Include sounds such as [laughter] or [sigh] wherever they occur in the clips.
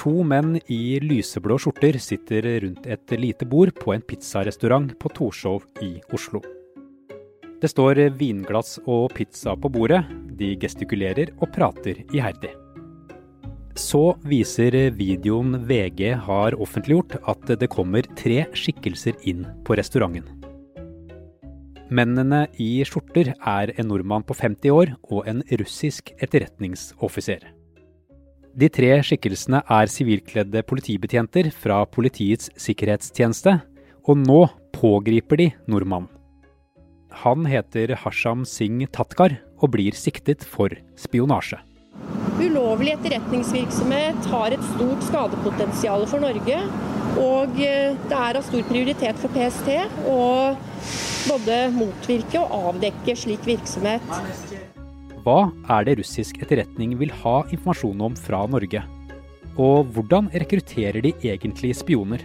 To menn i lyseblå skjorter sitter rundt et lite bord på en pizzarestaurant på Torshov i Oslo. Det står vinglass og pizza på bordet, de gestikulerer og prater iherdig. Så viser videoen VG har offentliggjort at det kommer tre skikkelser inn på restauranten. Mennene i skjorter er en nordmann på 50 år og en russisk etterretningsoffiser. De tre skikkelsene er sivilkledde politibetjenter fra Politiets sikkerhetstjeneste, og nå pågriper de nordmannen. Han heter Hasham Singh Tatkar og blir siktet for spionasje. Ulovlig etterretningsvirksomhet har et stort skadepotensial for Norge. Og eh, det er av stor prioritet for PST å både motvirke og avdekke slik virksomhet. Hva er det russisk etterretning vil ha informasjon om fra Norge? Og hvordan rekrutterer de egentlig spioner?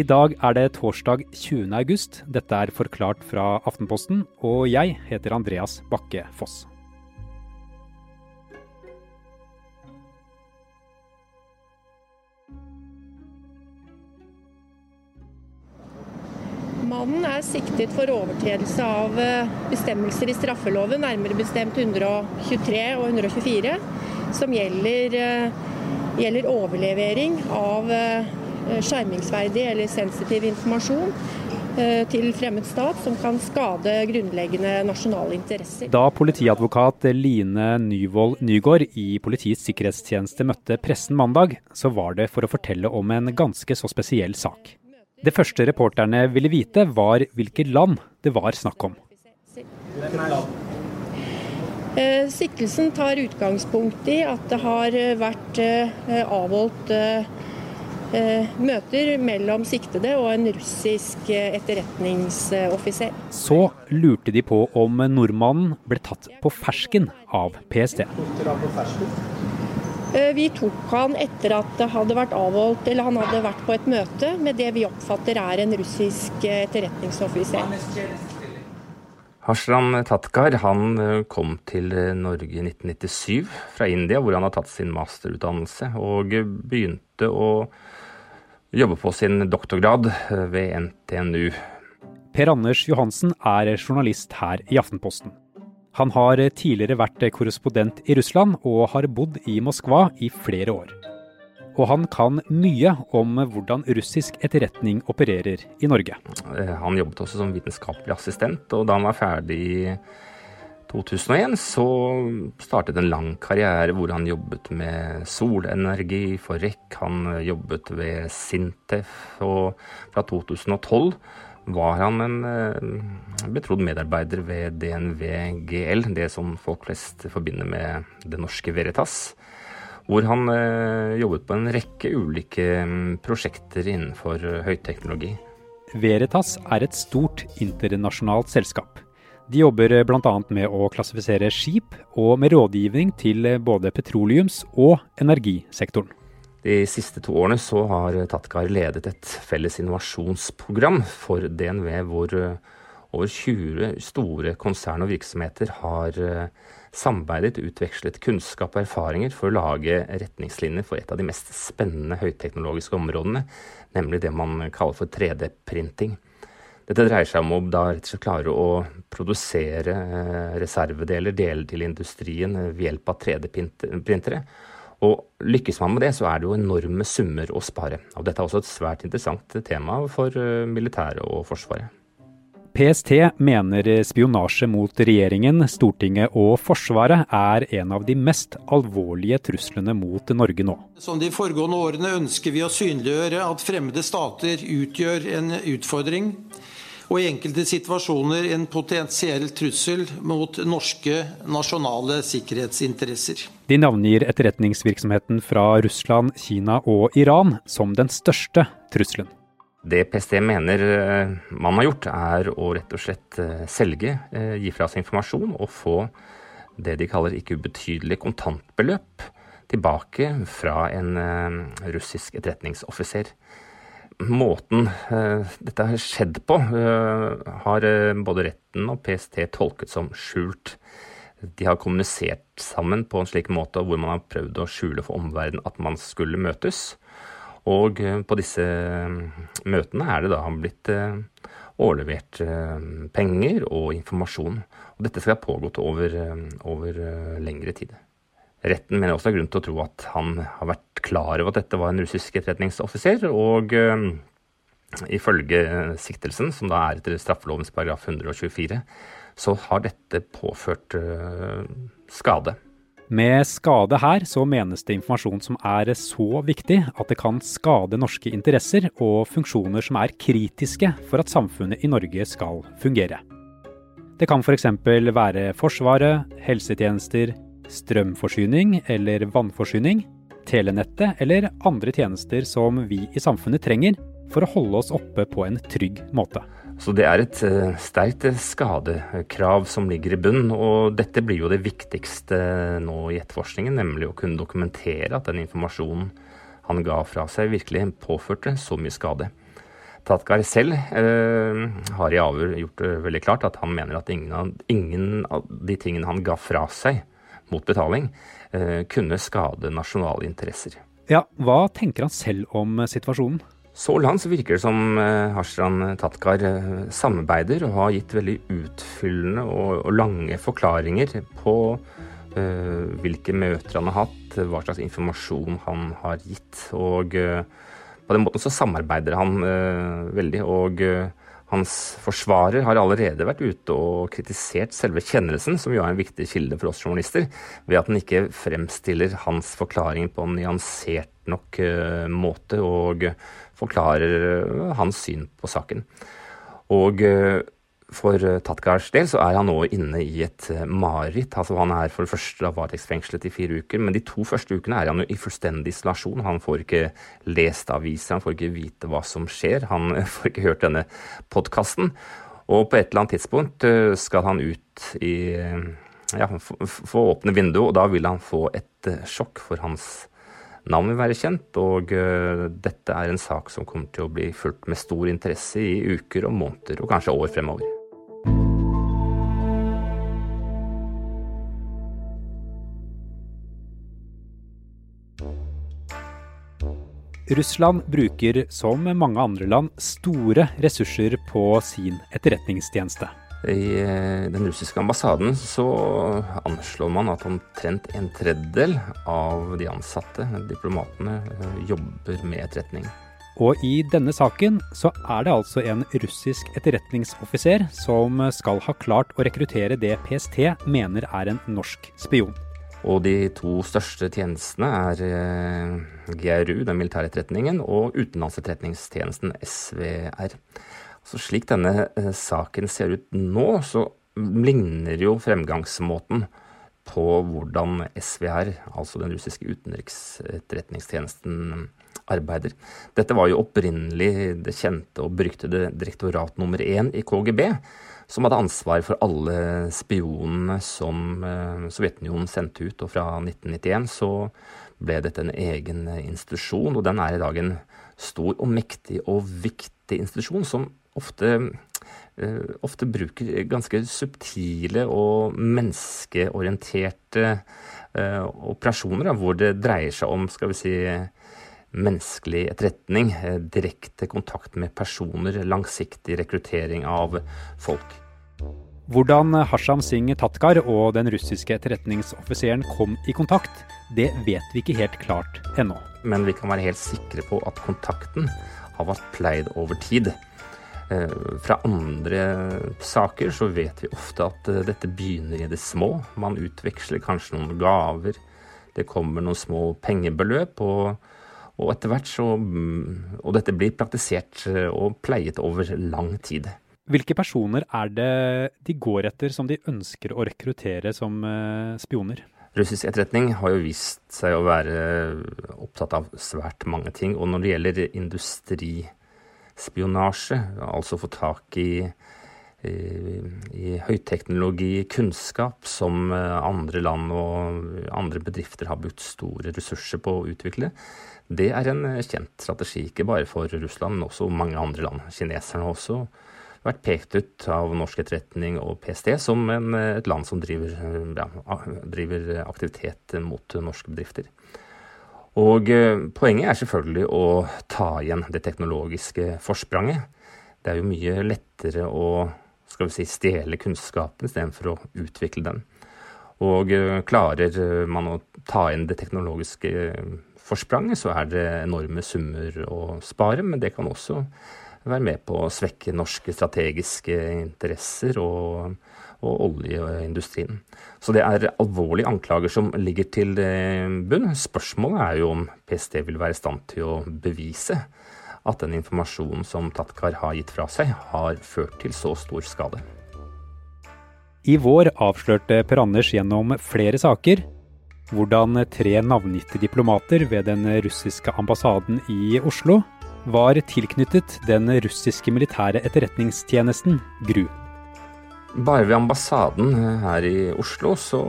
I dag er det torsdag 20. august. Dette er Forklart fra Aftenposten, og jeg heter Andreas Bakke Foss. Mannen er siktet for overtredelse av eh, bestemmelser i straffeloven, nærmere bestemt 123 og 124, som gjelder, eh, gjelder overlevering av eh, skjermingsverdig eller sensitiv informasjon til fremmed stat som kan skade grunnleggende nasjonale interesser. Da politiadvokat Line Nyvold Nygård i Politiets sikkerhetstjeneste møtte pressen mandag, så var det for å fortelle om en ganske så spesiell sak. Det første reporterne ville vite, var hvilke land det var snakk om. Eh, siktelsen tar utgangspunkt i at det har vært eh, avholdt eh, møter mellom siktede og en russisk etterretningsoffiser. Så lurte de på om nordmannen ble tatt på fersken av PST. Eh, vi tok han etter at det hadde vært avholdt, eller han hadde vært på et møte med det vi oppfatter er en russisk eh, etterretningsoffiser. Hashram Tatkar han eh, kom til Norge i 1997 fra India, hvor han har tatt sin masterutdannelse, og begynte å jobbe på sin doktorgrad ved NTNU. Per Anders Johansen er journalist her i Aftenposten. Han har tidligere vært korrespondent i Russland og har bodd i Moskva i flere år. Og han kan mye om hvordan russisk etterretning opererer i Norge. Eh, han jobbet også som vitenskapelig assistent, og da han var ferdig i 2001, så startet en lang karriere hvor han jobbet med solenergi for REC. Han jobbet ved Sintef, og fra 2012 var han en eh, betrodd medarbeider ved DNV GL, det som folk flest forbinder med det norske Veritas. Hvor han eh, jobbet på en rekke ulike mm, prosjekter innenfor høyteknologi. Veritas er et stort internasjonalt selskap. De jobber bl.a. med å klassifisere skip, og med rådgivning til både petroleums- og energisektoren. De siste to årene så har Tatkar ledet et felles innovasjonsprogram for DNV, hvor eh, over 20 store konsern og virksomheter har eh, samarbeidet, utvekslet kunnskap og erfaringer for å lage retningslinjer for et av de mest spennende høyteknologiske områdene, nemlig det man kaller for 3D-printing. Dette dreier seg om å klare å produsere eh, reservedeler, deler til industrien ved hjelp av 3D-printere og lykkes man med det, så er det jo enorme summer å spare. Og dette er også et svært interessant tema for eh, militæret og Forsvaret. PST mener spionasje mot regjeringen, Stortinget og Forsvaret er en av de mest alvorlige truslene mot Norge nå. Som de foregående årene ønsker vi å synliggjøre at fremmede stater utgjør en utfordring og i enkelte situasjoner en potensiell trussel mot norske nasjonale sikkerhetsinteresser. De navngir etterretningsvirksomheten fra Russland, Kina og Iran som den største trusselen. Det PST mener eh, man har gjort, er å rett og slett eh, selge, eh, gi fra seg informasjon og få det de kaller ikke ubetydelig kontantbeløp tilbake fra en russisk etterretningsoffiser måten uh, dette har skjedd på, uh, har uh, både retten og PST tolket som skjult de har kommunisert sammen på en slik måte hvor man har prøvd å skjule for omverdenen at man skulle møtes. Og eh, på disse møtene er det da blitt eh, overlevert eh, penger og informasjon. Og dette skal ha pågått over, over lengre tid. Retten mener også det er grunn til å tro at han har vært klar over at dette var en russisk etterretningsoffiser, og ifølge siktelsen, som da er etter straffelovens paragraf 124, så har dette påført uh, skade. Med skade her så menes det informasjon som er så viktig at det kan skade norske interesser og funksjoner som er kritiske for at samfunnet i Norge skal fungere. Det kan f.eks. Være Forsvaret, helsetjenester, strømforsyning eller vannforsyning, telenettet eller andre tjenester som vi i samfunnet trenger for å holde oss oppe på en trygg måte. Så det er et uh, sterkt skadekrav som ligger i bunnen, og dette blir jo det viktigste nå i etterforskningen, nemlig å kunne dokumentere at den informasjonen han ga fra seg, virkelig påførte så mye skade. Tatkar selv eh, har i avhør gjort det veldig klart at han mener at ingen av, ingen av de tingene han ga fra seg mot betaling, uh, kunne skade nasjonale interesser. Ja, Hva tenker han selv om situasjonen? Så langt så virker det som eh, Hashran Tatkar eh, samarbeider og har gitt veldig utfyllende og, og lange forklaringer på uh, hvilke møter han har hatt, hva slags informasjon han har gitt. Og uh, på den måten så samarbeider han uh, veldig. og hans forsvarer har allerede vært ute og kritisert selve kjennelsen, som jo er en viktig kilde for oss journalister, ved at den ikke fremstiller hans forklaring på en nyansert nok måte. og forklarer eh, hans syn på saken. Og eh, for Tatgars del så er han nå inne i et eh, mareritt. Altså han er for det første varetektsfengslet i fire uker, men de to første ukene er han jo i fullstendig isolasjon. Han får ikke lest aviser, han får ikke vite hva som skjer. Han [laughs] får ikke hørt denne podkasten. Og på et eller annet tidspunkt skal han ut i ja, få åpne vinduet, og da vil han få et sjokk for hans navn vil være kjent, og dette er en sak som kommer til å bli fulgt med stor interesse i uker og måneder, og kanskje år fremover. Russland bruker, som mange andre land, store ressurser på sin etterretningstjeneste. I eh, den russiske ambassaden så anslår man at omtrent en tredjedel av de ansatte, diplomatene, eh, jobber med etterretning. Og i denne saken så er det altså en russisk etterretningsoffiser som skal ha klart å rekruttere det PST mener er en norsk spion. Og de to største tjenestene er eh, GRU, den militære etterretningen, og utenlandsetterretningstjenesten SVR. Så slik denne eh, saken ser ut nå, så ligner jo fremgangsmåten på hvordan SVR, altså den russiske utenriksetterretningstjenesten, arbeider. Dette var jo opprinnelig det kjente og beryktede direktorat nummer én i KGB, som hadde ansvar for alle spionene som eh, Sovjetunionen sendte ut. Og fra 1991 så ble dette en egen institusjon, og den er i dag en stor og mektig og viktig institusjon som ofte, uh, ofte bruker ganske subtile og menneskeorienterte operasjoner, hvor det dreier seg om skal vi si, menneskelig etterretning, uh, direkte kontakt med personer, langsiktig rekruttering av folk. Hvordan Hasham Singh Tatkar og den russiske etterretningsoffiseren kom i kontakt, det vet vi ikke helt klart ennå. Men vi kan være helt sikre på at kontakten har vært pleid over tid. Eh, fra andre saker så vet vi ofte at eh, dette begynner i det små. Man utveksler kanskje noen gaver. Det kommer noen små pengebeløp. Og, og etter hvert så mm, Og dette blir praktisert eh, og pleiet over lang tid. Hvilke personer er det de går etter som de ønsker å rekruttere som spioner? Russisk etterretning har jo vist seg å være opptatt av svært mange ting. Og når det gjelder industrispionasje, altså få tak i, i, i høyteknologi, kunnskap som eh, andre land og andre bedrifter har brukt store ressurser på å utvikle. Det er en eh, kjent strategi, ikke bare for Russland, men også mange andre land. Kineserne har også vært pekt ut av norsk etterretning og PST som en, et land som driver, ja, driver, aktivitet mot norske bedrifter. Og eh, poenget er selvfølgelig å ta igjen det teknologiske forspranget. Det er jo mye lettere å skal vi si, stjele kunnskapen istedenfor å utvikle den. Og eh, klarer man å ta inn det teknologiske forspranget, så er det enorme summer å spare, men det kan også være med på å svekke norske strategiske interesser og, og oljeindustrien. Så det er alvorlige anklager som ligger til bunn. Spørsmålet er jo om PST vil være i stand til å bevise at den informasjonen som Tatkar har gitt fra seg, har ført til så stor skade. I vår avslørte Per Anders gjennom flere saker hvordan tre navngitte diplomater ved den russiske ambassaden i Oslo var tilknyttet den russiske militære etterretningstjenesten GRU. Bare ved ambassaden her i Oslo så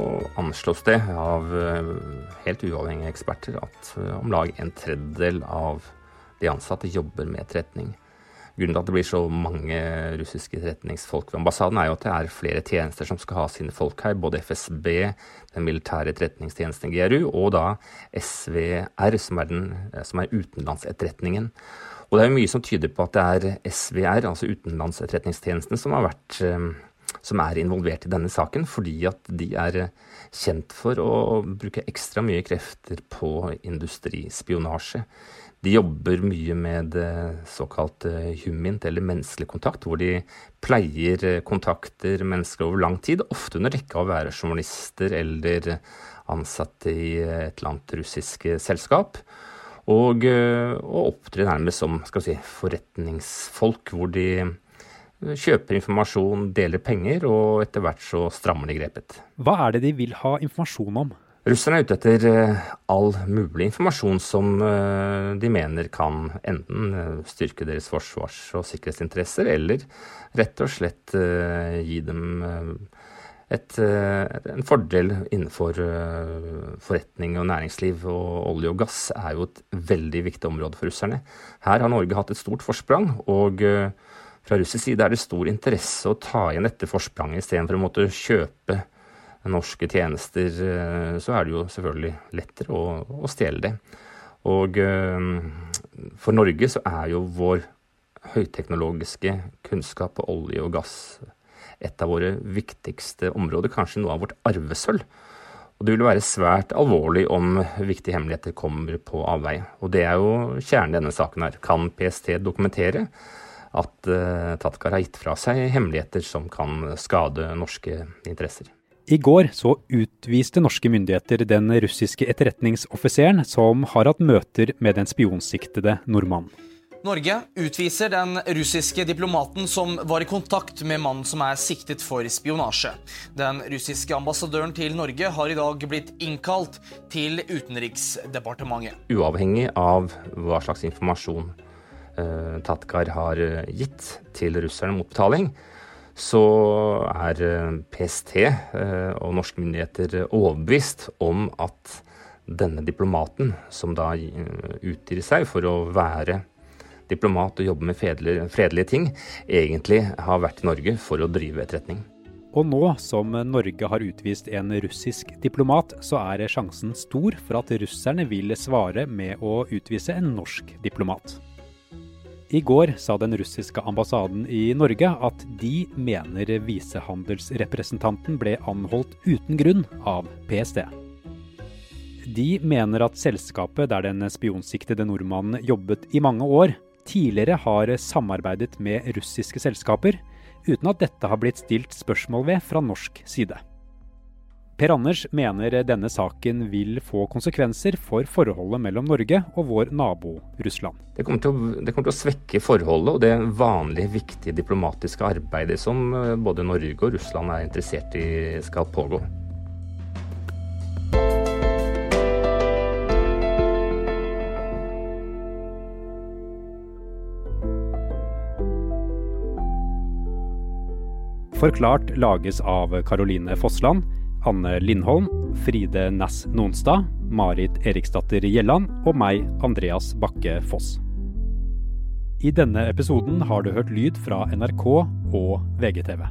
anslås det av eh, helt uavhengige eksperter at eh, om lag en tredjedel av de ansatte jobber med etterretning. Grunnen til at det blir så mange russiske etterretningsfolk ved ambassaden, er jo at det er flere tjenester som skal ha sine folk her. Både FSB, den militære etterretningstjenesten GRU, og da SVR, som er, den, som er utenlandsetterretningen. Og det er jo mye som tyder på at det er SVR, altså utenlandsetterretningstjenesten, som, har vært, eh, som er involvert i denne saken, fordi at de er kjent for å bruke ekstra mye krefter på industrispionasje. De jobber mye med såkalt humint, eller menneskelig kontakt, hvor de pleier kontakter mennesker over lang tid, ofte under dekke av å være journalister eller ansatte i et eller annet russisk selskap. Og, eh, og opptre nærmest som si, forretningsfolk, hvor de kjøper informasjon, deler penger, og etter hvert så strammer de grepet. Hva er det de vil ha informasjon om? Russerne er ute etter eh, all mulig informasjon som eh, de mener kan enten styrke deres forsvars- og sikkerhetsinteresser, eller rett og slett gi dem et, eh, en fordel innenfor eh, forretning og næringsliv. Og olje og gass er jo et veldig viktig område for russerne. Her har Norge hatt et stort forsprang. og eh, fra russisk side er det stor interesse å ta igjen dette forspranget istedenfor å måtte kjøpe norske tjenester. Så er det jo selvfølgelig lettere å, å stjele det. Og for Norge så er jo vår høyteknologiske kunnskap på olje og gass et av våre viktigste områder, kanskje noe av vårt arvesølv. Og det vil være svært alvorlig om viktige hemmeligheter kommer på avveie. Og det er jo kjernen i denne saken her. Kan PST dokumentere at uh, Tatkar har gitt fra seg hemmeligheter som kan skade norske interesser? I går så utviste norske myndigheter den russiske etterretningsoffiseren som har hatt møter med den spionsiktede nordmannen. Norge utviser den russiske diplomaten som var i kontakt med mannen som er siktet for spionasje. Den russiske ambassadøren til Norge har i dag blitt innkalt til Utenriksdepartementet. Uavhengig av hva slags informasjon uh, Tatkar har eh, gitt til russerne mot betaling, så er uh, PST uh, og norske myndigheter overbevist om at denne diplomaten, som da utgir seg for å være diplomat og jobbe med fredelige, fredelige ting, egentlig har vært i Norge for å drive etterretning. Og nå som Norge har utvist en russisk diplomat, så er sjansen stor for at russerne vil svare med å utvise en norsk diplomat. I går sa den russiske ambassaden i Norge at de mener visehandelsrepresentanten ble anholdt uten grunn av PST. De mener at selskapet der den spionsiktede nordmannen jobbet i mange år, tidligere har samarbeidet med russiske selskaper, uten at dette har blitt stilt spørsmål ved fra norsk side. Per Anders mener denne saken vil få konsekvenser for forholdet mellom Norge og vår nabo Russland. Det kommer, å, det kommer, til å, svekke forholdet og det vanlige, viktige diplomatiske arbeidet som eh, både Norge og Russland er interessert i skal pågå. Forklart lages av Caroline Fossland, Anne Lindholm, Fride Næss Nonstad, Marit Eriksdatter Gjelland og meg, Andreas Bakke Foss. I denne episoden har du hørt lyd fra NRK og VGTV.